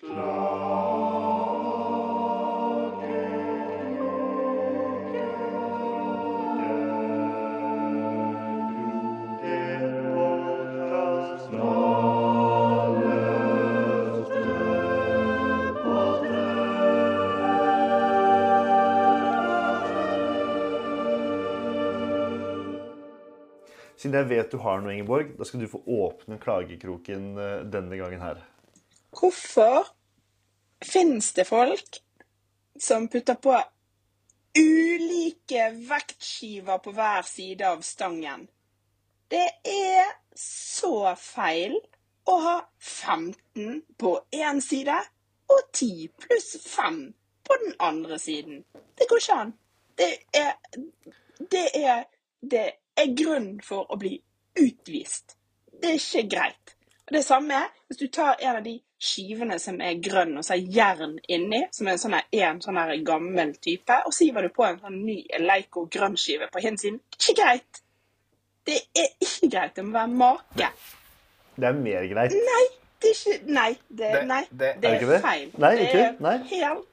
Siden jeg vet du har noe, Ingeborg, da skal du få åpne klagekroken eh, denne gangen her. Hvorfor finnes det folk som putter på ulike vektskiver på hver side av stangen? Det er så feil å ha 15 på én side og 10 pluss 5 på den andre siden. Det går ikke an. Det er Det er, det er grunn for å bli utvist. Det er ikke greit. Og det samme hvis du tar en av de skivene som er grønn og så er jern inni, som er en sånn en sånn her gammel type, og så hiver du på en sånn ny Leico grønnskive på hinsiden. Ikke greit. Det er ikke greit. Det må være make. Det er mer greit. Nei, det er ikke Nei, det, Det- nei, det- det Er er ikke det? feil. Nei, det er helt,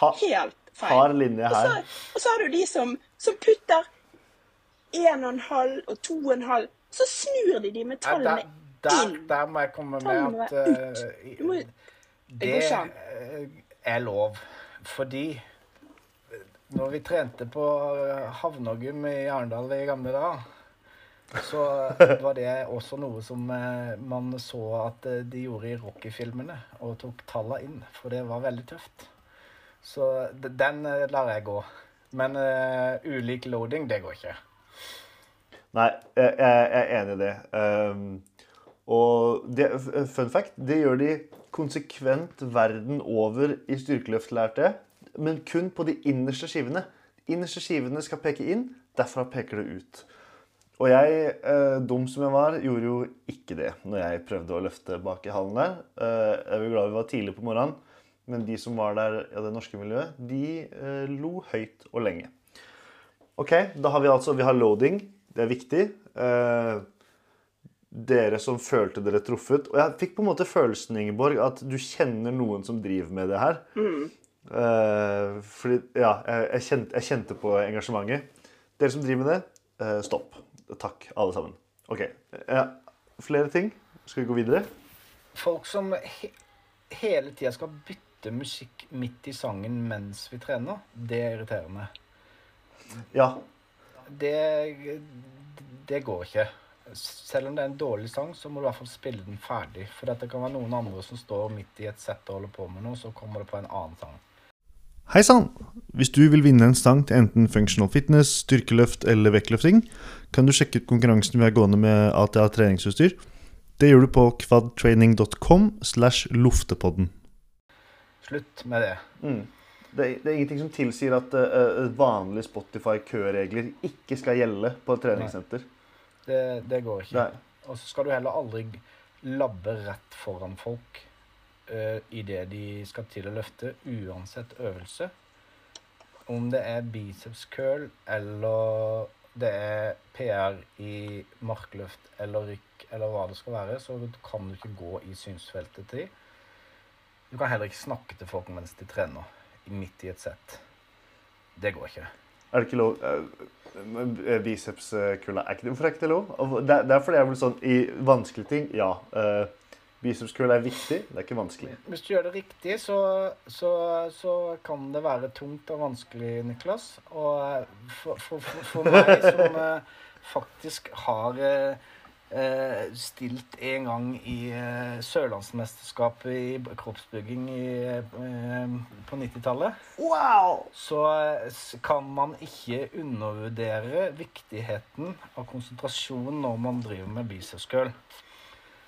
Ha, helt feil. hard linje Og så, her. og så har du de som, som putter en og en halv og to og en halv. Så snur de de med Nei, tallene der, der, må jeg komme med at må- det eh, er lov. Fordi når vi trente på eh, i Arendal i gamle dager, så var det også noe som man så at de gjorde i Rocky-filmene, og tok tallene inn. For det var veldig tøft. Så den lar jeg gå. Men uh, ulik loading, det går ikke. Nei, jeg, jeg jeg er enig i det. Um, og det, fun fact, det gjør de konsekvent verden over i styrkeløftlærte, men kun på de innerste skivene. De innerste skivene skal peke inn, derfra peker det ut. Og jeg, eh, dum som jeg var, gjorde jo ikke det når jeg prøvde å løfte bak i hallen der. Eh, jeg jo glad vi var tidlig på morgenen, men de som var der i det norske miljøet, de eh, lo høyt og lenge. Ok, da har vi altså vi har loading. Det er viktig. Dere som følte dere truffet. Og jeg fikk på en måte følelsen, Ingeborg, at du kjenner noen som driver med det her. Eh, fordi, ja, jeg, kjente, jeg kjente på engasjementet. Dere som driver med det, uh, stopp. Takk, alle sammen. Ok. Ja, flere ting? Skal vi gå videre? folk som he hele tida skal bytte musikk midt i sangen mens vi trener, det er irriterende. Ja. Det, det går ikke. Selv om det er en dårlig sang, så må du i hvert fall spille den ferdig. For det kan være noen andre som står midt i et sett og holder på med noe, så kommer det på en annen sang. Hei sann! Hvis du vil vinne en sang til enten functional fitness, styrkeløft eller vektløfting, kan du sjekke ut konkurransen vi har gående med ATA treningsutstyr. Det gjør du på kvadtraining.com slash loftepodden. Slutt med det. Det, er, det er ingenting som tilsier at uh, vanlige Spotify-køregler ikke skal gjelde på et treningssenter. Det, det går ikke. Nei. Og så skal du heller aldri labbe rett foran folk uh, idet de skal til å løfte, uansett øvelse. Om det er biceps curl eller det er PR i markløft eller rykk eller hva det skal være, så kan du ikke gå i synsfeltet til dem. Du kan heller ikke snakke til folk mens de trener, midt i et sett. Det går ikke. Er det ikke lov uh, Bicepskulla er ikke. Hvorfor er ikke det lov? Det, det er fordi jeg blir sånn I vanskelige ting, ja. Uh, Bicepskull er viktig, det er ikke vanskelig. Hvis du gjør det riktig, så, så, så kan det være tungt og vanskelig, Niklas. Og for, for, for, for meg som uh, faktisk har eh, stilt en gang i eh, Sørlandsmesterskapet i kroppsbygging i, eh, på 90-tallet, Wow! så eh, kan man ikke undervurdere viktigheten av konsentrasjon når man driver med biceps curl.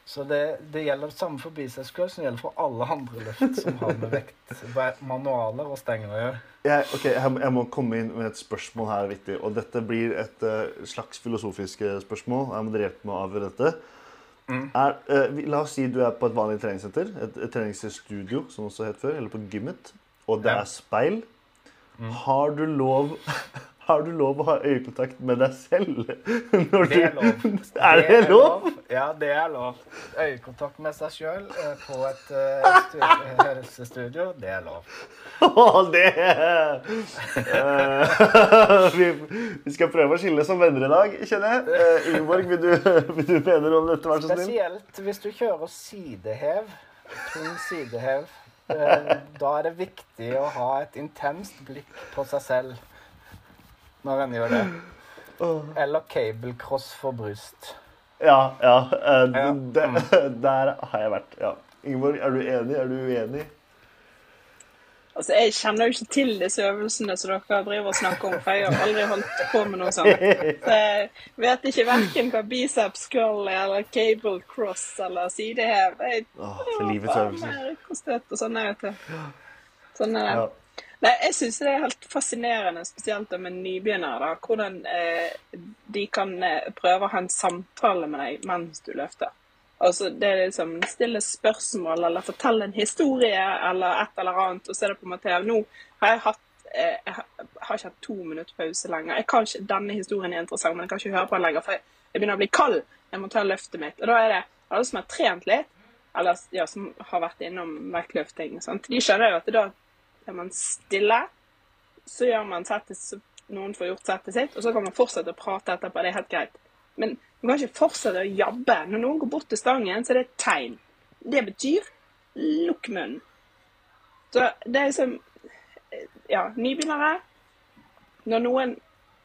Så det, det gjelder det samme for biceps curl som gjelder for alle andre løft som har med vekt, manualer og stenger å gjøre. Jeg, ok, jeg, må- jeg må komme inn med et spørsmål her. viktig, og Dette blir et uh, slags filosofisk eh, spørsmål. Jeg må drepe meg av dette. dette. Er, uh, la oss si du er på et vanlig treningssenter, et, et treningsstudio, som også het før, eller på gymmet, og det Ja. er speil. Har du lov har du lov å ha øyekontakt med deg selv? Når Det er lov. Er det lov? Ja, det er lov. Øyekontakt med seg sjøl på et eh, helsestudio, det er lov. Å, det uh, vi, vi skal prøve å skille som venner i dag, kjenner jeg. Uh, Ingeborg, vil du, vil du mene noe om dette, vær så snill? Spesielt hvis du kjører sidehev, tung sidehev. Uh, Da er det viktig å ha et intenst blikk på seg selv når en gjør det. Eller cablecross for bryst. Ja, ja. Uh, Ja. det- Der har jeg vært. Ja. Ingeborg, er du enig? Er du uenig? Altså, Jeg kjenner jo ikke til disse øvelsene som dere driver og snakker om, for jeg har aldri holdt på med noe sånt. Så jeg vet ikke verken hva biceps curl er, eller cable cross eller sidehev. Er livets øvelse. Sånn, er det. Sånn er det. Ja. Nei, jeg syns det er helt fascinerende, spesielt med nybegynnere, da, hvordan eh, de kan eh, prøve å ha en samtale med deg mens du løfter. Altså, det er liksom Stille spørsmål eller fortelle en historie eller et eller annet, og så er det på en måte Nå har jeg hatt eh, jeg har ikke hatt to minutter pause lenger. Jeg kan ikke, Denne historien er interessant, men jeg kan ikke høre på den lenger, for jeg, jeg begynner å bli kald. Jeg må ta løftet mitt. Og da er det alle som har trent litt, eller ja, som har vært innom vektløfting, de skjønner jo at da er man stille, så gjør man settet, så noen får gjort settet sitt, og så kan man fortsette å prate etterpå. Det er helt greit. Men man kan ikke fortsette å jabbe. Når noen går bort til stangen, så er det et tegn. Det betyr lukk munnen. Så det er liksom Ja, nybegynnere. Når noen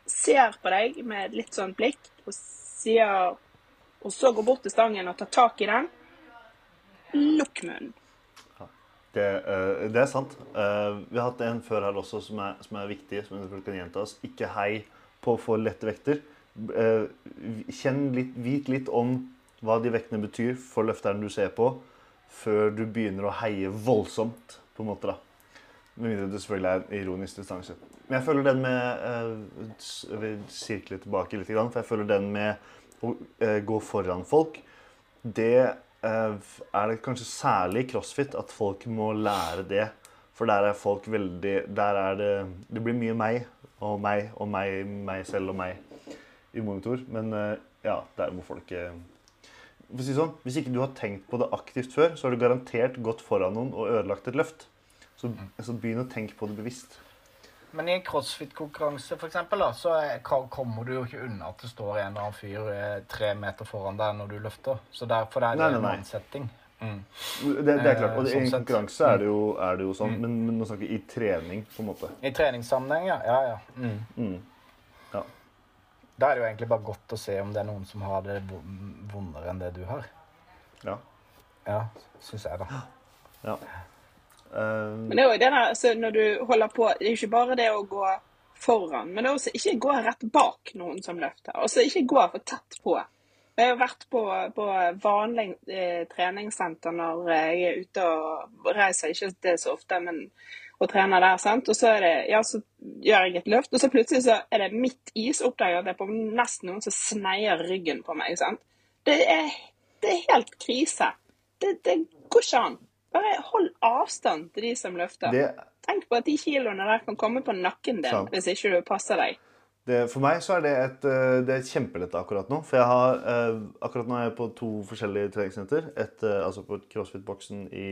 ser på deg med et litt sånn blikk og sier Og så går bort til stangen og tar tak i den, lukk munnen. Det, uh, det er sant. Uh, vi har hatt en før her også som er, som er viktig, som jeg kan kan oss. Ikke hei på for lette vekter. Uh, kjenn litt, vit litt om hva de vektene betyr for løfteren du ser på, før du begynner å heie voldsomt, på en måte. da. Med mindre det selvfølgelig er en ironisk distanse. Men jeg føler den med eh, Jeg vil sirkle tilbake litt, for jeg føler den med å eh, gå foran folk, det eh, er det kanskje særlig i crossfit at folk må lære det. For der er folk veldig Der er det Det blir mye meg og meg og meg, meg selv og meg i monitor. Men eh, ja, der må folk eh, for å si sånn, Hvis ikke du har tenkt på det aktivt før, så har du garantert gått foran noen og ødelagt et løft. Så, så begynn å tenke på det bevisst. Men i en crossfit-konkurranse for eksempel, da, så er- kommer du jo ikke unna at det står en eller annen fyr eh, tre meter foran deg når du løfter. Så derfor er det Nei, nei, en nei. annen setting. Mm. Det, det er klart, og Eh, I sånn en konkurranse er det jo, er det jo sånn, men, men nå snakker vi i trening, på en måte. I treningssammenheng, ja. ja, ja. Mm. Mm. Ja. Da er det jo egentlig bare godt å se om det er noen som har det vondere enn det du har. ja. Ja, syns jeg, da. ja. Eh, Men det er jo det der, altså, når du holder på, det er ikke bare det å gå foran, men det er også ikke gå rett bak noen som løfter. Også ikke gå for tett på. Jeg har vært på, på vanlig eh, treningssenter når jeg er ute og reiser, ikke det så ofte, men og trener der, sant. Og så det, ja, så gjør jeg et løft, og så plutselig så er det midt i, så oppdager jeg at det er på nesten noen som sneier ryggen på meg, sant. Det er, det er helt krise. Det, det går ikke an. Bare hold avstand til de som løfter. det, Tenk på at de kiloene der kan komme på nakken din Sant. hvis ikke du passer deg. det, for meg så er det et, eh, det er kjempelett akkurat nå. For jeg har eh, akkurat nå er jeg på to forskjellige treningssenter. Et, eh, altså på CrossFit-boksen i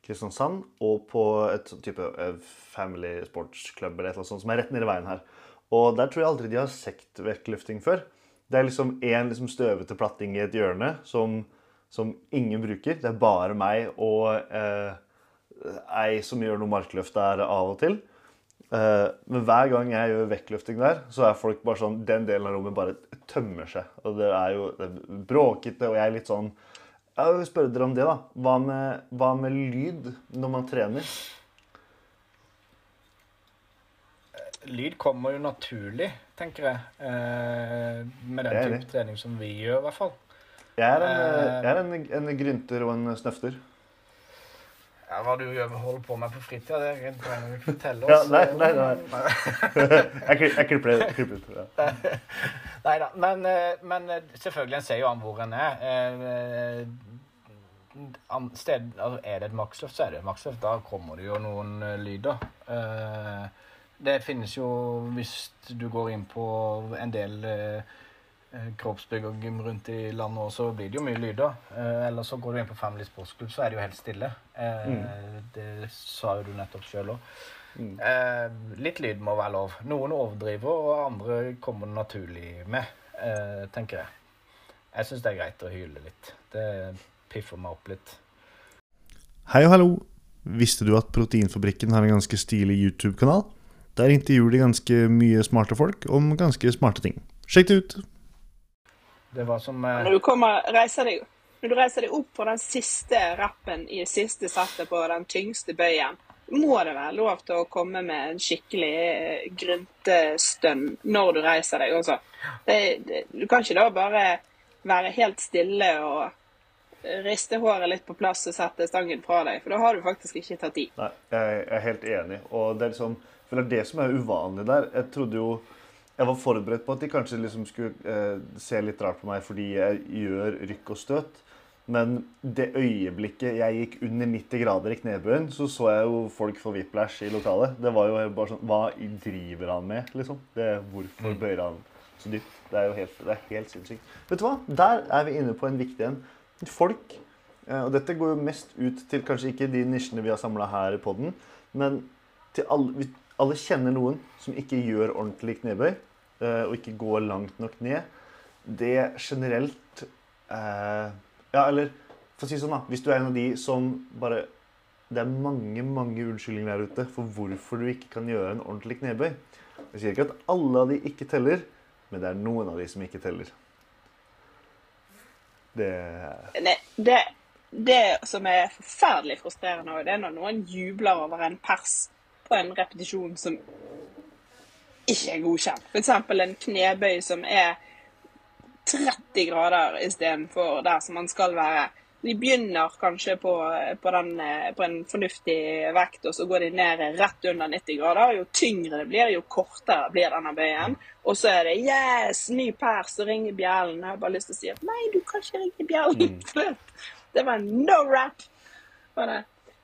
Kristiansand og på et sånn type eh, family sports club eller et eller annet sånt som er rett nede i veien her. Og der tror jeg aldri de har sett vektløfting før. Det er liksom én liksom støvete platting i et hjørne som, som ingen bruker. Det er bare meg og eh, ei som gjør noe markløft der av og til. Eh, men hver gang jeg gjør vektløfting der, så er folk bare sånn Den delen av rommet bare tømmer seg. Og det er jo det er bråkete, og jeg er litt sånn Jeg vil spørre dere om det, da. Hva med, hva med lyd når man trener? Lyd kommer jo naturlig, tenker jeg. Eh, med den type trening som vi gjør, i hvert fall. Jeg er en, Eh. jeg er en, en grynter og en snøfter. Ja, hva du holder på med på fritida, det trenger du ikke fortelle Ja, nei, nei, nei. Jeg, jeg klipper ut, ja. Nei da, men, eh, men eh, selvfølgelig, en ser jo an hvor en er. Eh, Sted, altså, er det et maksløft, så er det et maksløft. Da kommer det jo noen eh, lyder. Eh, Det finnes jo, hvis du går inn på en del eh, kroppsbygg og gym rundt i landet også, så blir det jo mye lyder. Eh, eller så går du inn på Family Sportsklubb, så er det jo helt stille. Eh, Mm. Det sa jo du nettopp sjøl òg. Mm. Eh, litt lyd må være lov. Noen overdriver, og andre kommer naturlig med, eh, tenker jeg. Jeg syns det er greit å hyle litt. Det piffer meg opp litt. Hei og hallo! Visste du at Proteinfabrikken har en ganske stilig YouTube-kanal? Der intervjuer de ganske mye smarte folk om ganske smarte ting. Sjekk det ut! Det var som eh, Når du, kommer, reiser deg, når du reiser deg opp på den siste rappen i siste settet på den tyngste bøyen, må det være lov til å komme med en skikkelig eh, gryntestønn når du reiser deg også. Det, det, du kan ikke da bare være helt stille og riste håret litt på plass og sette stangen fra deg, for da har du faktisk ikke tatt i. Nei, jeg er helt enig. Og det er liksom For det er det som er uvanlig der. Jeg trodde jo Jeg var forberedt på at de kanskje liksom skulle eh, se litt rart på meg fordi jeg gjør rykk og støt. Men det øyeblikket jeg gikk under 90 grader i knebøyen, så så jeg jo folk få whiplash i lokalet. Det var jo bare sånn Hva driver han med, liksom? Det, hvorfor bøyer han så dypt? Det er jo helt, det er helt sinnssykt. Vet du hva? Der er vi inne på en viktig en. Folk eh, Og dette går jo mest ut til kanskje ikke de nisjene vi har samla her i poden, men til alle, alle kjenner noen som ikke gjør ordentlig knebøy, og ikke går langt nok ned. Det generelt eh, Ja, eller for å si sånn, da. Hvis du er en av de som bare Det er mange, mange unnskyldninger der ute for hvorfor du ikke kan gjøre en ordentlig knebøy. Jeg sier ikke at alle av de ikke teller, men det er noen av de som ikke teller. Det Nei, det, det som er forferdelig frustrerende, det er når noen jubler over en pers på en repetisjon som ikke er godkjent. F.eks. en knebøy som er 30 grader istedenfor der som man skal være. De begynner kanskje på, på, den, på en fornuftig vekt, og så går de ned rett under 90 grader. Jo tyngre det blir, jo kortere blir denne bøyen. Og så er det 'yes, ny pers', og ringer bjellen. Jeg har bare lyst til å si at nei, du kan ikke ringe bjellen. Mm. Det var en no rap.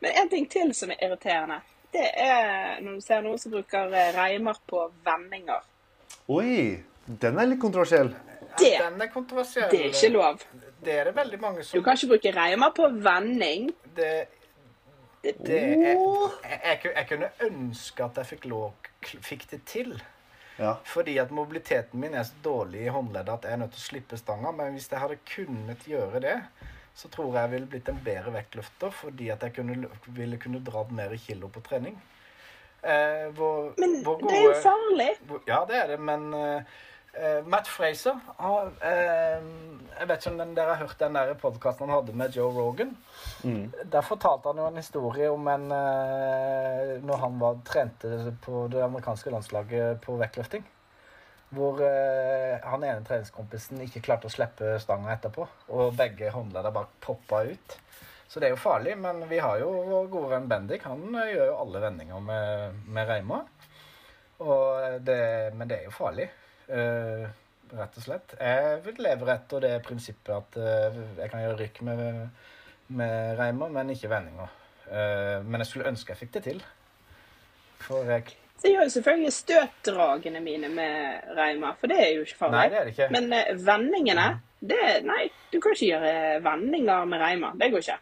Men en ting til som er irriterende, det er når du ser noen som bruker eh, reimer på vendinger. Oi! Den er litt kontroversiell. Det, Den er kontroversiell. det er ikke lov. Det er det veldig mange Du kan ikke bruke reimer på vending. det, Det, det er, jeg, jeg, jeg kunne ønske at jeg fikk, lov, fikk det til. Ja. Fordi at mobiliteten min er så dårlig i håndleddet at jeg er nødt til å slippe stanga. Men hvis jeg hadde kunnet gjøre det, så tror jeg jeg ville blitt en bedre vektløfter. Fordi at jeg kunne, ville kunne dratt mer kilo på trening. Eh, hvor, Men hvor det er jo gode- farlig. hvor- Ja, det er det, men eh, eh, Matt Fraser har, eh, Jeg vet ikke om den, dere har hørt den der podkasten han hadde med Joe Rogan. Mm. Der fortalte han jo en historie om en eh, Når han var trente på det amerikanske landslaget på vektløfting. Hvor eh, han ene treningskompisen ikke klarte å slippe stanga etterpå. Og begge håndledda bare poppa ut. Så det er jo farlig. Men vi har jo vår gode venn Bendik. Han eh, gjør jo alle vendinger med, med reima. Og det, men det er jo farlig. eh, rett og slett. Jeg vil leve etter det prinsippet at eh, jeg kan gjøre rykk med, med reimer, men ikke vendinger. Eh, men jeg skulle ønske jeg fikk det til. For jeg Så jeg gjør jo selvfølgelig støtdragene mine med reimer, for det er jo ikke farlig. Nei, det er det ikke. Men eh, vendingene, det Nei, du kan ikke gjøre vendinger med reimer. Det går ikke.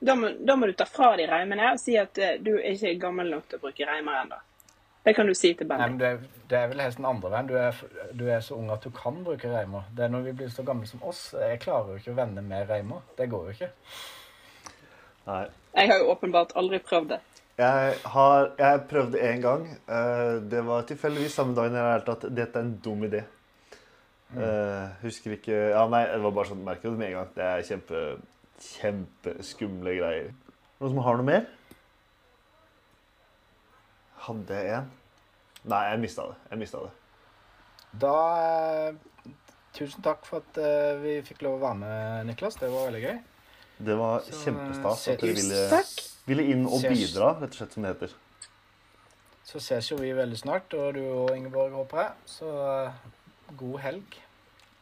Da må, da må du ta fra de reimene og si at eh, du er ikke gammel nok til å bruke reimer ennå. Det kan du si til Nei, men det, er- det er vel helst den andre veien. Du er, du er så ung at du kan bruke reimer. Det er når vi blir så gamle som oss. Jeg klarer jo ikke å vende med reimer. Det går jo ikke. Nei. Jeg har jo åpenbart aldri prøvd det. Jeg har jeg prøvde en gang. Eh, Det var tilfeldigvis samme dagen jeg lærte at dette er en dum idé. Eh, husker ikke Ja, nei, det var bare sånn merker det med en gang. Det er kjempe, kjempeskumle greier. Noen som har noe mer? Hadde jeg en? Nei, jeg mista det. Jeg mista det. Da eh, Tusen takk for at vi fikk lov å være med, Niklas. Det var veldig gøy. Det var kjempestas at dere ville, Takk. Ville inn og Ses. bidra, rett og slett, som det heter. Så ses jo vi veldig snart, og du og Ingeborg, håper jeg. Så eh, god helg.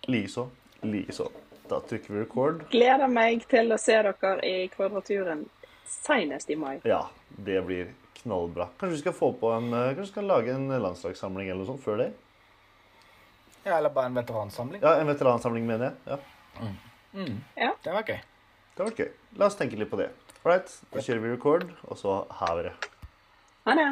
Likeså. Likeså. Da trykker vi record. Gleder meg til å se dere i Kvadraturen Senest i mai. Ja, det blir knallbra. Kanskje vi skal få på en, eh, kanskje vi skal lage en landslagssamling eller noe sånt før det? Ja, eller bare en veteransamling. Ja, en veteransamling, mener jeg. Ja, Det var gøy. Det var gøy. La oss tenke litt på det. Right, da kjører vi record, og så hever det. Ha det.